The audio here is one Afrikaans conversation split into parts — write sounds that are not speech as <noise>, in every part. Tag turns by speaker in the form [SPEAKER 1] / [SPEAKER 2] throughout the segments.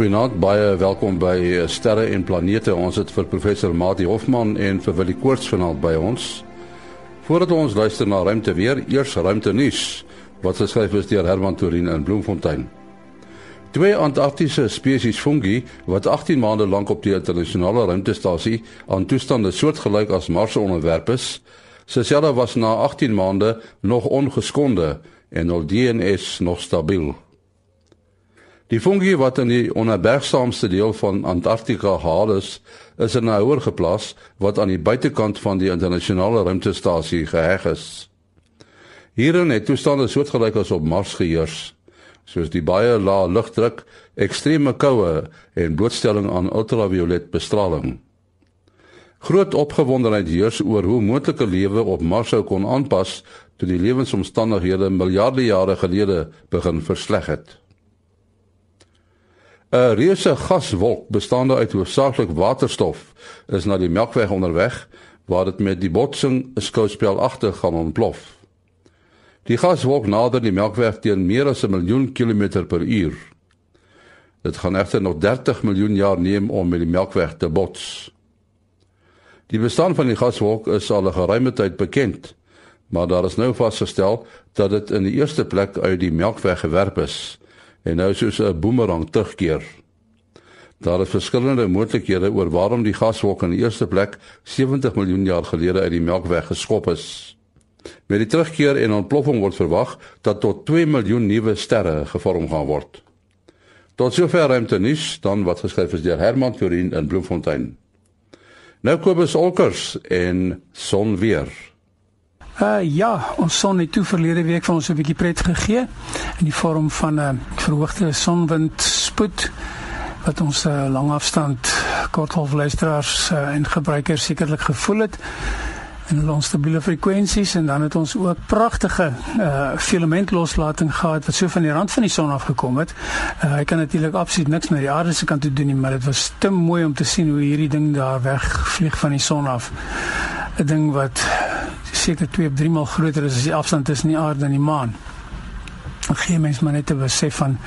[SPEAKER 1] Goeienaand, baie welkom by eh, Sterre en Planete. Ons het vir professor Mati Hofman en vir Willie Koorts vanaand by ons. Voordat ons luister na ruimte weer, eers ruimte nuus wat geskryf is deur Herman Torin in Bloemfontein. Twee Antarktiese spesies fungi wat 18 maande lank op die internasionale ruimtestasie aan toestande soortgelyk as Mars onderwerp is, se selle was na 18 maande nog ongeskonde en hul DNA nog stabiel. Die fungi wat in die onherbergsaamste deel van Antarktika haal is, is in 'n houer geplaas wat aan die buitekant van die internasionale ruimtestasie geheg is. Hierin het toestande soortgelyk as op Mars geheers, soos die baie lae lugdruk, ekstreme koue en blootstelling aan ultraviolet bestraling. Groot opgewondenheid heers oor hoe moontlike lewe op Mars sou kon aanpas toe die lewensomstandighede miljarde jare gelede begin versleg het. 'n Reuse gaswolk bestaande uit hoofsaaklik waterstof is na die Melkweg onderweg waar dit met die botsing 'n skouspel agter gaan ontplof. Die gaswolk nader die Melkweg teen meer as 'n miljoen kilometer per uur. Dit gaan egter nog 30 miljoen jaar neem om met die Melkweg te bots. Die bestaan van die gaswolk is al 'n geruime tyd bekend, maar daar is nou vasgestel dat dit in die eerste plek uit die Melkweg gewerp is en nou soos 'n boemerang terugkeer. Daar is verskillende moontlikhede oor waarom die gaswolk in die eerste plek 70 miljoen jaar gelede uit die Melkweg geskop is. Met die terugkeer en ontploffing word verwag dat tot 2 miljoen nuwe sterre gevorm gaan word. Tot sover ruimte nuus dan wat geskryf is deur Herman Turin in Bloemfontein. Nou Kobus Olkers en son weer.
[SPEAKER 2] Uh ja, ons son het toe verlede week van ons 'n bietjie pret gegee in die vorm van 'n uh, verhoogde sonwindspoed wat ons uh, langafstand kortgolf luisteraars uh, en gebruikers sekerlik gevoel het en hulle onstabiele frekwensies en dan het ons ook pragtige uh filamentloslating gehad wat so van die rand van die son af gekom het. Uh hy kan natuurlik absoluut niks met die aarde se kant toe doen nie, maar dit was te mooi om te sien hoe hierdie ding daar wegvlieg van die son af. 'n Ding wat seker 2 of 3 maal groter is as die afstand tussen die aarde en die maan. Dan gee mens maar net 'n besef van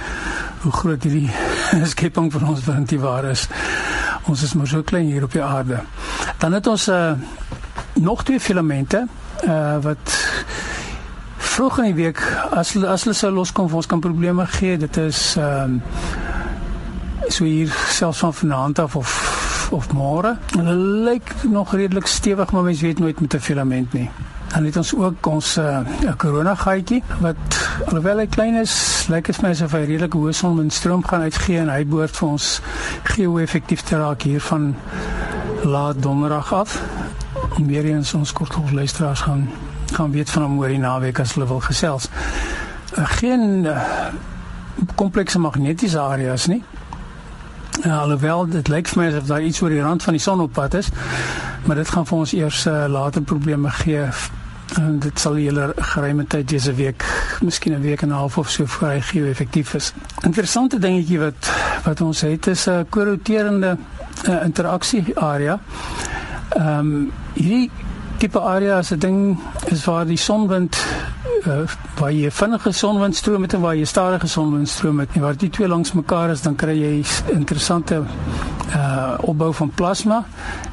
[SPEAKER 2] hoe groot hierdie <laughs> skepping van ons warmte waar is. Ons is maar so klein hier op die aarde. Dan het ons uh, nog twee filamente uh, wat vroeg in die week as as hulle sou loskom vir ons kan probleme gee. Dit is ehm uh, so hier selfs van vanaand af of of môre. Hulle lyk nog redelik stewig, maar mens weet nooit met 'n filament nie. Dan het ons ook ons 'n uh, korona gaatjie wat alhoewel hy klein is, lyk dit vir my asof hy redelik hoë sonwindstroom gaan uitgee en hy behoort vir ons geo-effektief te raak hier van laat donderdag af. En weer eens ons kortgolf luisteraars gaan gaan weet van hom oor die naweek as hulle wil gesels. Uh, geen komplekse magnetiese areas nie. Ja, alhoewel dit lyk vir my asof daar iets oor die rand van die son op pad is, maar dit gaan vir ons eers uh, later probleme gee. En dit sal julle geruime tyd dese week, miskien 'n week en 'n half of so voor hy geo-effektief is. Interessante dingetjie wat wat ons het is 'n uh, korroterende uh, interaksie area. Ehm um, hierdie tipe area is 'n ding is waar die sonwind uh, waar jy vinnige sonwindstroom het en waar jy stadige sonwindstroom het en waar die twee langs mekaar is dan kry jy interessante uh opbou van plasma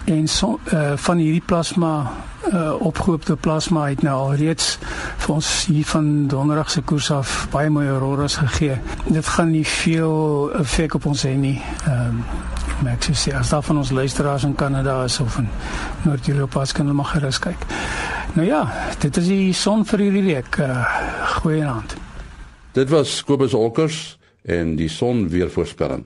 [SPEAKER 2] en son, uh van hierdie plasma uh opgehoopte plasma het nou al reeds vir ons hier van donderdag se koers af baie mooi auroras gegee. Dit gaan nie veel effek op ons hê nie. Ehm um, Maar ek sê as daar van ons luisteraars in Kanada is of in Noord-Europa, kan hulle maar gerus kyk. Nou ja, dit is die son vir hierdie week. Uh, Goeienaand.
[SPEAKER 1] Dit was Kobus Olkers en die son weer voorspelling.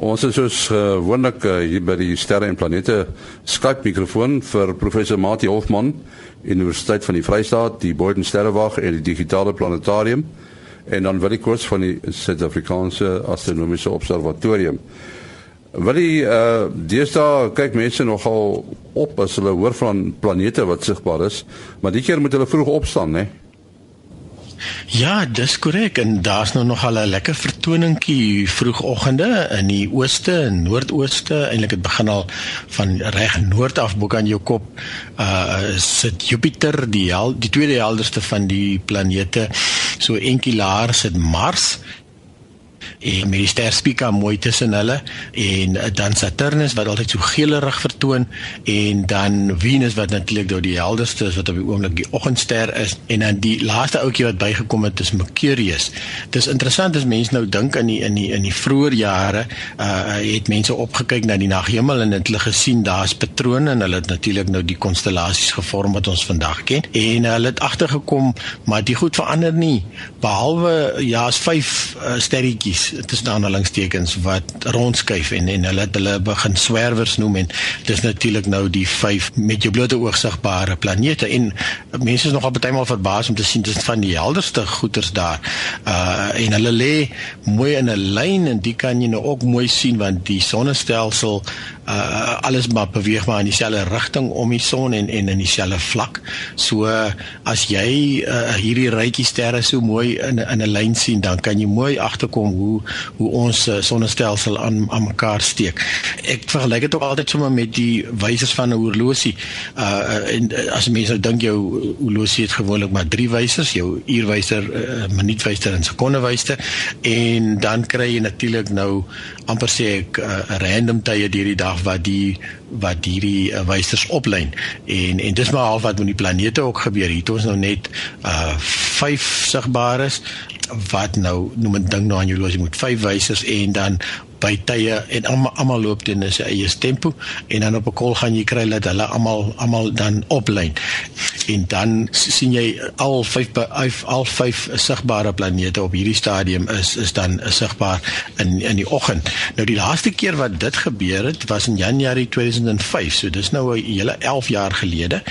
[SPEAKER 1] Ons is soos gewoonlik uh, hier by die sterre en planete Skype mikrofoon vir professor Mati Hofman Universiteit van die Vrystaat, die Boden Sterrewag en die digitale planetarium en dan wil ek kort van die Suid-Afrikaanse Astronomiese Observatorium. Wil jy uh deesdae kyk mense nogal op as hulle hoor van planete wat sigbaar is, maar die keer moet hulle vroeg opstaan, né?
[SPEAKER 3] Ja, dis korrek en daar's nou nog al 'n lekker vertoningkie vroegoggende in die ooste en noordooste. Eintlik het begin al van reg noord af bo kan jou kop uh sit Jupiter, die hel, die tweede helderste van die planete. So enkelaar sit Mars en met die ster Spica mooi tussen hulle en uh, dan Saturnus wat altyd so geelerig vertoon en dan Venus wat natuurlik deur die helderste is wat op die oomblik die oggendster is en dan die laaste ouetjie wat bygekom het is Mercurius. Dis interessant as mense nou dink in die in die in die vroeë jare uh het mense opgekyk na die naghemel en het hulle gesien daar's patrone en hulle het natuurlik nou die konstellasies gevorm wat ons vandag ken en hulle het agtergekom maar dit goed verander nie behalwe ja as vyf uh, sterretjies tussen aanhalingstekens wat rondskuif en en hulle hulle begin swerwers noem en dis natuurlik nou die vyf met jou blote oog sigbare planete. En mense is nogal baie maal verbaas om te sien dis van die helderste goeters daar. Uh en hulle lê mooi in 'n lyn en dit kan jy nou ook mooi sien want die sonnestelsel uh alles maar beweeg maar in dieselfde rigting om die son en en in dieselfde vlak. So as jy uh, hierdie rytjie sterre so mooi in in 'n lyn sien, dan kan jy mooi agterkom hoe hoe ons uh, sonnestelsel aan aan mekaar steek. Ek vergelyk dit ook altyd sommer met die wysers van 'n horlosie. Uh en as mense dink jou horlosie het gewoonlik maar drie wysers, jou uurwyser, uh, minuutwyser en sekondewyser en dan kry jy natuurlik nou amper sê ek uh, random tye deur die dag wat die wat hierdie uh, wysers oplyn. En en dis maar al wat met die planete ook gebeur. Hier het ons nou net uh vyf sigbares wat nou noem 'n ding nou aan jou los jy moet vyf wysers en dan by tye en almal almal loop teen sy eie tempo en dan op 'n kol gaan jy kry dat hulle almal almal dan oplyn. En dan sien jy al vyf al vyf sigbare planete op hierdie stadium is is dan sigbaar in in die oggend. Nou die laaste keer wat dit gebeur het was in Januarie 2005. So dis nou 'n hele 11 jaar gelede.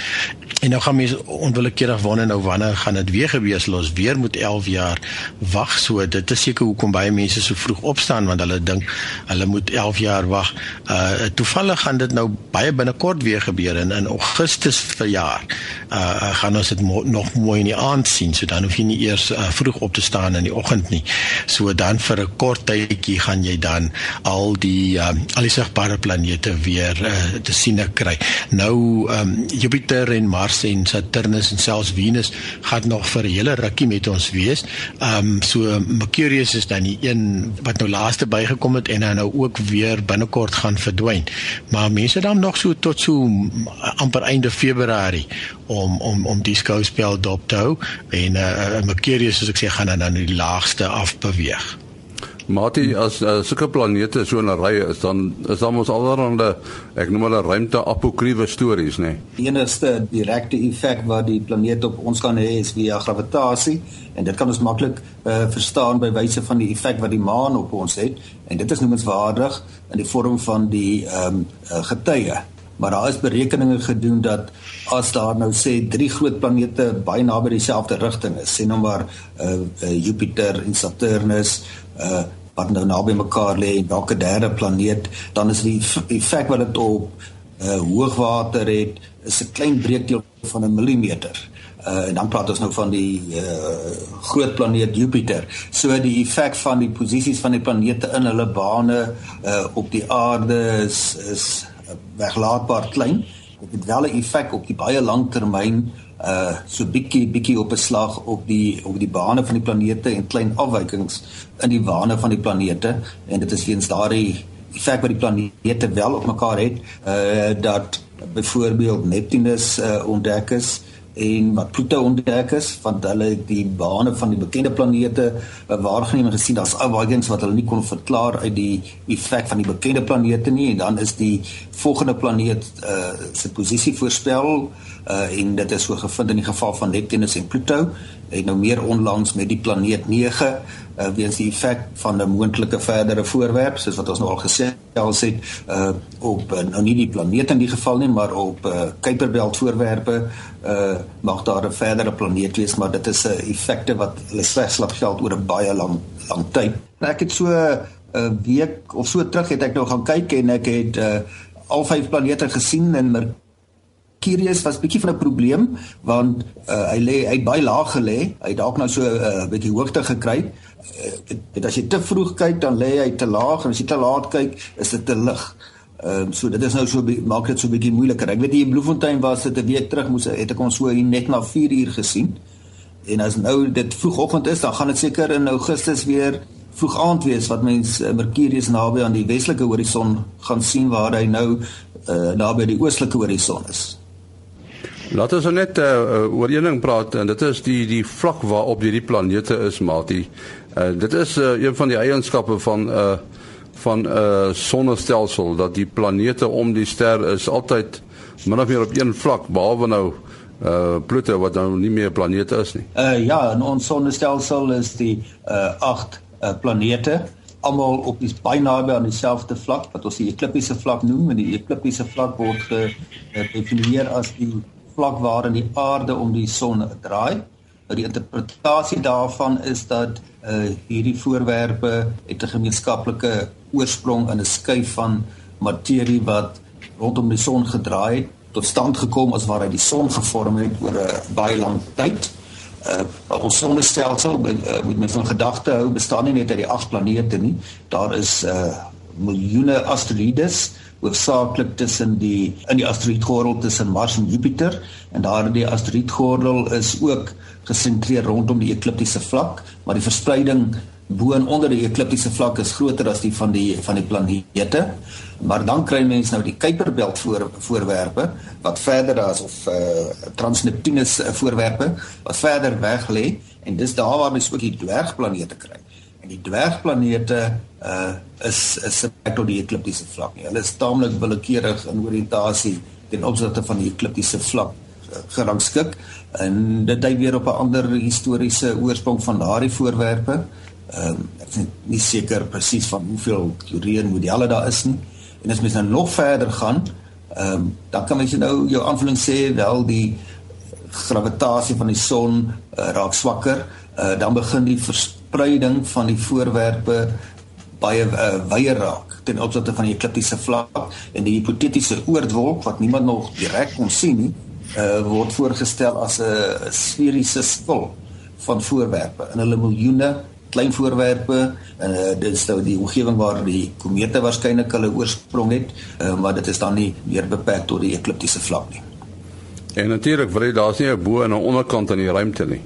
[SPEAKER 3] En nou gaan mense onwillekeurig wonder nou wanneer gaan dit weer gebeur as ons weer moet 11 jaar wag. So dit is seker hoekom baie mense so vroeg opstaan want hulle dink hulle moet 11 jaar wag. Uh toevallig gaan dit nou baie binnekort weer gebeur in in Augustus verjaar. Uh gaan ons dit mo nog mooi in die aand sien. So dan hoef jy nie eers uh, vroeg op te staan in die oggend nie. So dan vir 'n kort tydjie gaan jy dan al die uh, al die sigbare planete weer uh, te sien kry. Nou um Jupiter en Mars en Saturnus en selfs Venus gaan nog vir 'n hele rukkie met ons wees. Um so Mercurius is dan die een wat nou laaste bygekom het en dan nou ook weer binnekort gaan verdwyn. Maar mense dan nog so tot so amper einde Februarie om om om die skouspel dop te hou en uh, Mercurius soos ek sê gaan dan aan die laagste af beweeg.
[SPEAKER 1] Mati as uh, sulke planete so 'n ry is dan is dan ons allerhande ek noem hulle ruimte apokriewe stories nê. Nee.
[SPEAKER 4] Die enigste direkte effek wat die planeet op ons kan hê is via gravitasie en dit kan ons maklik uh, verstaan by wyse van die effek wat die maan op ons het en dit is noemenswaardig in die vorm van die ehm um, uh, getye. Maar daar is berekeninge gedoen dat as daar nou sê drie groot planete baie naby dieselfde rigting is, sê nou maar uh, uh, Jupiter en Saturnus, uh wat nou naby mekaar lê en dalk 'n derde planeet, dan is die effek wat dit op uh hoogwater het, is 'n klein breekdeel van 'n millimeter. Uh en dan praat ons nou van die uh groot planeet Jupiter. So die effek van die posisies van die planete in hulle bane uh op die aarde is is weglaatbaar klein. Dit het wel 'n effek op die baie lang termyn uh so bietjie bietjie op 'n slag op die op die bane van die planete en klein afwykings in die bane van die planete. En dit is weens daardie effek wat die planete wel op mekaar het uh dat byvoorbeeld Neptunus uh ontdek is en wat Pluto ontdek is want hulle die bane van die bekende planete uh, waargeneem en gesien daar's afwykings wat hulle nie kon verklaar uit die effek van die bekende planete nie. En dan is die volgende planeet uh se posisie voorspel uh, en dit is so gevind in die geval van Neptunus en Pluto. En nou meer onlangs met die planeet 9 uh, weens die effek van 'n moontlike verdere voorwerp soos wat ons nou al gesê het uh, op uh, nou nie die planeet in die geval nie maar op uh, Kuiperbelt voorwerpe uh, mag daar 'n verdere planeet wees maar dit is 'n uh, effekte wat hulle slegs slap geld oor 'n baie lang lang tyd. Ek het so 'n uh, week of so terug het ek nou gaan kyk en ek het uh, al vyf planete gesien en Mercurius was bietjie van 'n probleem want uh, hy lê hy baie laag gelê. Hy dalk nou so 'n uh, bietjie hoogte gekry. Uh, dit as jy te vroeg kyk dan lê hy te laag en as jy te laat kyk is dit te lig. Ehm um, so dit is nou so maak dit so 'n bietjie moeiliker. Ek weet hier in Bloemfontein was dit 'n week terug moes het ek ons so net na 4 uur gesien. En as nou dit vroegoggend is, dan gaan dit seker in Augustus weer vroeg aand wees wat mens uh, Mercurius naby aan die westelike horison gaan sien waar hy nou uh, naby die oostelike horison is.
[SPEAKER 1] Laat ons nou net uh, oor een ding praat en dit is die die vlak waarop hierdie planete is, Mati. Uh, dit is uh, een van die eienskappe van 'n uh, van 'n uh, sonnestelsel dat die planete om die ster is altyd min of meer op een vlak behalwe nou uh Pluto wat nou nie meer 'n planeet is nie.
[SPEAKER 4] Uh ja, in ons sonnestelsel is die uh 8 uh, planete almal op die baie naby aan dieselfde vlak wat ons die ekliptiese vlak noem en die ekliptiese vlak word gedefinieer as die vlak waarin die aarde om die son draai. Nou die interpretasie daarvan is dat uh hierdie voorwerpe het 'n gemeenskaplike oorsprong in 'n skuif van materie wat rondom die son gedraai het tot stand gekom as waar hy die son gevorm het oor 'n baie lang tyd. Uh ons sonnestelsel uh, moet mens van gedagte hou bestaan nie net uit die agt planete nie. Daar is uh miljoene asteroïdes hoofsaaklik tussen die in die asteroïdgordel tussen Mars en Jupiter en daardie asteroïdgordel is ook gesentreer rondom die ekliptiese vlak, maar die verspreiding bo en onder die ekliptiese vlak is groter as die van die van die planete. Maar dan kry mense nou die Kuiperbelt voor voorwerpe wat verder as of uh, Transneptunus uh, voorwerpe wat verder weg lê en dis daar waar mens ook die dwergplanete kry. Die dwergplanete uh is is net tot die ekliptiese vlak. Nie. Hulle is taamlik willekeurig in oriëntasie ten opsigte van die ekliptiese vlak uh, gerangskik en dit dui weer op 'n ander historiese oorsprong van daardie voorwerpe. Ehm um, ek is nie seker presies van hoeveel en modelle daar is nie. En as mens nou nog verder gaan, ehm um, dan kan mens nou jou aanvulling sê wel die gravitasie van die son uh, raak swakker, uh, dan begin die verspreiding van die voorwerpe baie uh, wyer raak ten opsigte van die ekliptiese vlak en die hipotetiese oortwolk wat niemand nog direk kon sien nie, uh, word voorgestel as 'n sferiese spul van voorwerpe in hulle miljoene klein voorwerpe en uh, dit is nou die omgewing waar die komete waarskynlik hulle oorsprong het, uh, maar dit is dan nie meer beperk tot die ekliptiese vlak nie.
[SPEAKER 1] En natuurlik, wil jy daar's nie 'n bo en 'n onderkant in die ruimte nie.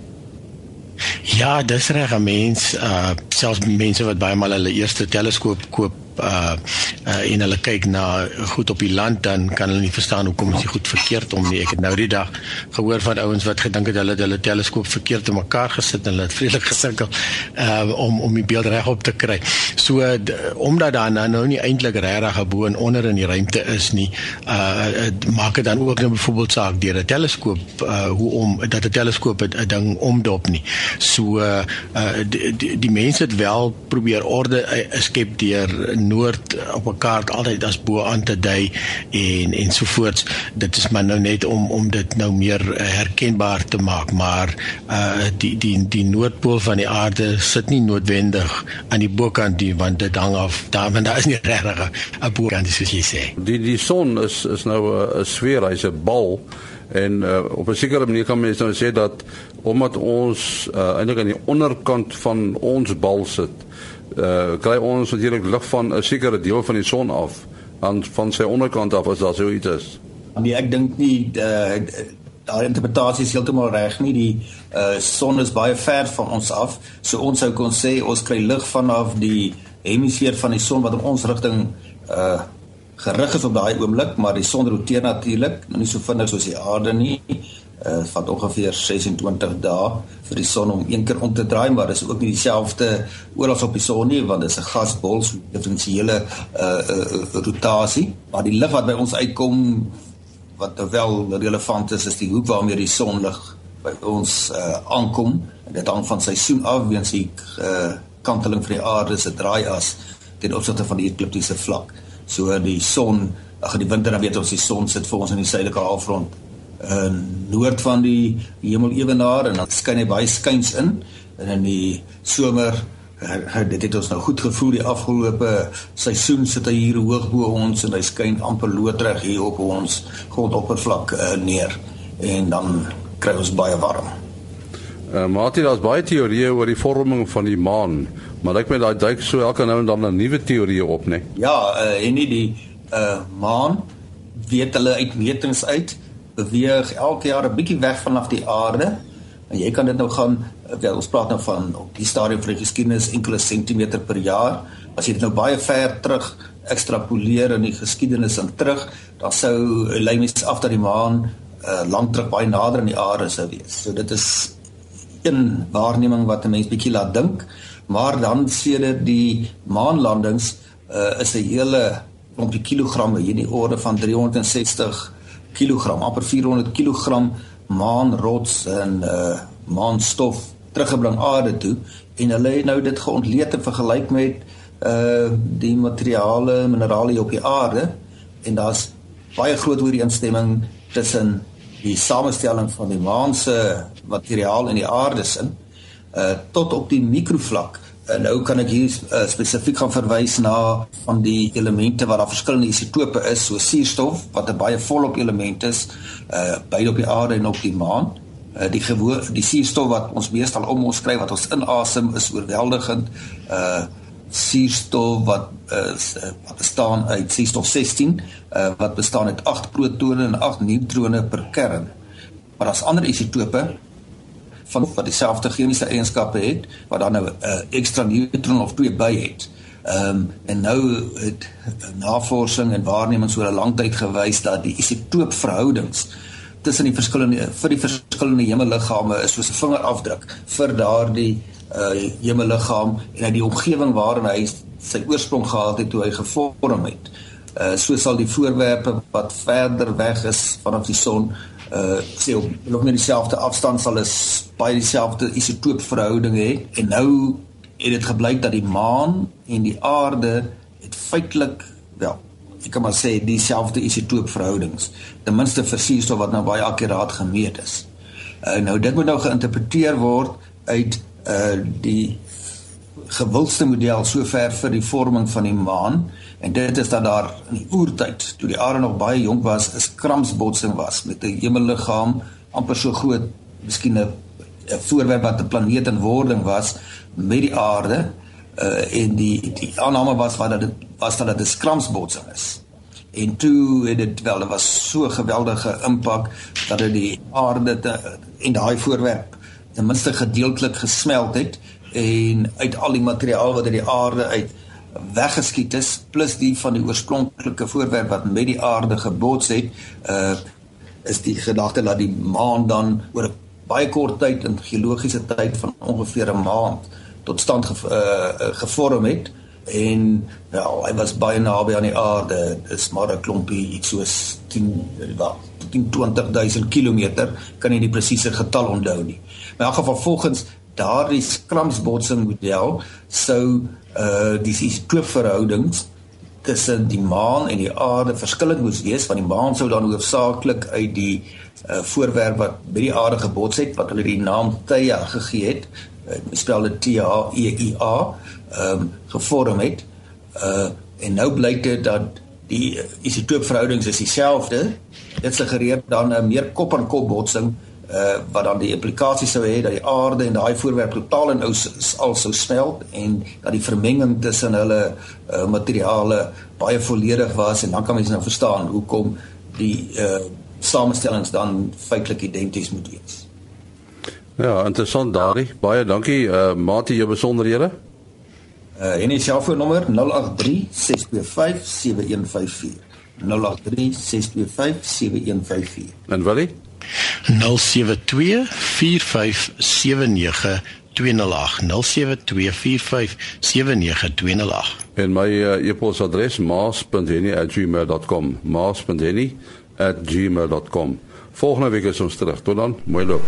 [SPEAKER 3] Ja, dis reg, mens, uh selfs mense wat baie maal hulle eerste teleskoop koop uh uh en hulle kyk na goed op die land dan kan hulle nie verstaan hoekom is dit goed verkeerd om nie. Ek het nou die dag gehoor van ouens wat gedink het hulle het hulle teleskoop verkeerd te mekaar gesit en hulle het vreeslik gesukkel uh om om die beeld reg op te kry. So omdat daar nou, nou nie eintlik regtig 'n bo en onder in die ruimte is nie, uh maak dit dan ook nou byvoorbeeld saak deur 'n teleskoop uh hoe om dat 'n teleskoop 'n ding omdop nie. So uh die, die, die mense het wel probeer orde uh, skep deur noord op 'n kaart altyd as bo aan te dui en ensovoorts dit is maar nou net om om dit nou meer uh, herkenbaar te maak maar uh die die die noordpool van die aarde sit nie noodwendig aan die bokant nie want dit hang af daar want daar is nie regtig 'n bokant soos jy sê.
[SPEAKER 1] Die die son is is nou 'n sfeer hy's 'n bal. En uh, op 'n sekere manier kan mens nou sê dat omdat ons uh, eintlik aan die onderkant van ons bal sit uh, kry ons natuurlik lig van 'n sekere deel van die son af aan van sy onderkant af as daar so iets is.
[SPEAKER 4] Nee, ek dink nie uh, daai interpretasie is heeltemal reg nie. Die uh, son is baie ver van ons af. So ons sou kon sê ons kry lig vanaf die hemisfeer van die son wat in ons rigting uh gerig is op daai oomblik, maar die son roteer natuurlik, nou nie so vinnig soos die aarde nie uh vat ongeveer 26 dae vir die son om een keer om te draai maar dis ook nie dieselfde oral op die son nie want dit is 'n gasbol so diferensiële uh, uh rotasie. Maar die lig wat by ons uitkom wat wel relevant is is die hoek waarmee die sonlig by ons uh aankom. En dit hang van seisoen af weens die uh kanteling van die aarde se draaias ten opsigte van die ekliptiese vlak. So die son ag die winter dan weet ons die son sit vir ons in die suidelike halfrond in noord van die hemelewenaar en dan skyn hy baie skuins in en in die somer dit het ons nou goed gevoel die afgelope seisoen sit hy hier hoog bo ons en hy skyn amper loodreg hier op ons grondoppervlak uh, neer en dan kry ons baie warm.
[SPEAKER 1] Uh, Martin, daar's baie teorieë oor die vorming van die maan, maar ek met daai duik so elke nou en dan 'n nuwe teorie op, né? Nee?
[SPEAKER 4] Ja, uh, en nie die uh, maan weet hulle uitmetings uit beweeg elke jaar 'n bietjie weg vanaf die aarde En jy kan dit nou gaan wel ons praat nou van op die stadium van die geskiedenis enkele sentimeter per jaar. As jy dit nou baie ver terug ekstrapoleer in die geskiedenis en terug, dan sou lei mens af dat die maan uh, lank terug baie nader aan die aarde sou wees. So dit is een waarneming wat 'n mens bietjie laat dink, maar dan sedert die maanlandings uh, is 'n hele klompie kilogramme hier in die orde van 360 kg, amper 400 kg maanrots en uh maanstof teruggebring aarde toe en hulle het nou dit geontleed en vergelyk met uh die materiale minerale op die aarde en daar's baie groot ooreenstemming tussen die samestelling van die maan se materiaal in die aarde sin uh tot op die mikrovlak En nou kan ek hier uh, spesifiek gaan verwys na van die elemente wat daar verskillende isotope is, so suurstof wat 'n baie volop element is, uh beide op die aarde en op die maan. Uh die gewoon die suurstof wat ons meestal om ons kry wat ons inasem is oorweldigend. Uh suurstof wat is uh, wat bestaan uit suurstof 16 uh wat bestaan uit 8 protone en 8 neutrone per kern. Maar daar's ander isotope van wat dieselfde chemiese eienskappe het wat dan nou 'n uh, ekstra neutron of twee by het. Ehm um, en nou het navorsing en waarnemings oor 'n lang tyd gewys dat die isotoopverhoudings tussen die verskillende vir die verskillende hemelliggame is soos 'n vingerafdruk vir daardie uh hemelliggaam en uit die omgewing waarin hy sy oorsprong gehad het toe hy gevorm het. Uh so sal die voorwerpe wat verder weg is vanaf die son uh sê op nog net dieselfde afstand sal is baie dieselfde isotoopverhouding hê en nou het dit gebleik dat die maan en die aarde het feitelik wel ek kan maar sê dieselfde isotoopverhoudings ten minste vir suurstof wat nou baie akkuraat gemeet is. Uh nou dit moet nou geïnterpreteer word uit uh die gewildste model sover vir die vorming van die maan En dit is dat daar in die oertyd, toe die aarde nog baie jonk was, 'n skramsbotsing was met 'n hemelliggaam amper so groot, miskien 'n voorwerp wat 'n planeet in wording was met die aarde. Uh en die die aanname was wat dit was dat dit 'n skramsbotsing is. En toe het dit wel, dit was so 'n geweldige impak dat dit die aarde te, en daai voorwerp ten minste gedeeltelik gesmelt het en uit al die materiaal wat uit die aarde uit weggeskiet is plus die van die oorspronklike voorwerp wat met die aarde gebots het uh is die gedagte dat die maan dan oor 'n baie kort tyd in geologiese tyd van ongeveer 'n maand tot stand ge, uh, gevorm het. En ja hy was baie naby aan die aarde. Is maar 'n klompie iets soos 10 wat 20000 km kan nie die presiese getal onthou nie. In elk geval volgens daardie skramsbotsing model sou uh die isotoopverhoudings tussen die maan en die aarde verskillend moes wees want die maan sou dan hoofsaaklik uit die voorwerp wat by die aarde gebots het wat hulle die naam Theia gegee het uh, spel dit T H E I A um gevorm het. Uh en nou blyk dit dat die isotoopverhoudings is dieselfde. Dit suggereer dan 'n meer kop aan kop botsing uh, wat dan die implikasie sou hê dat die aarde en daai voorwerp totaal en ou al sou smelt en dat die vermenging tussen hulle uh, materiale baie volledig was. En dan kan mens nou verstaan hoekom die uh, samestellings dan feitelik identies moet wees.
[SPEAKER 1] Ja, interessant daardie. Baie dankie uh Mati jou besonderhede.
[SPEAKER 4] Uh en die selfoonnommer 083 625 7154. 083 625 7154.
[SPEAKER 1] En Willie?
[SPEAKER 3] 0724579208 0724579208
[SPEAKER 1] En my uh, e-posadres maas.henny@gmail.com maas.henny@gmail.com Volgende week is ons terug. Tot dan. Mooi loop.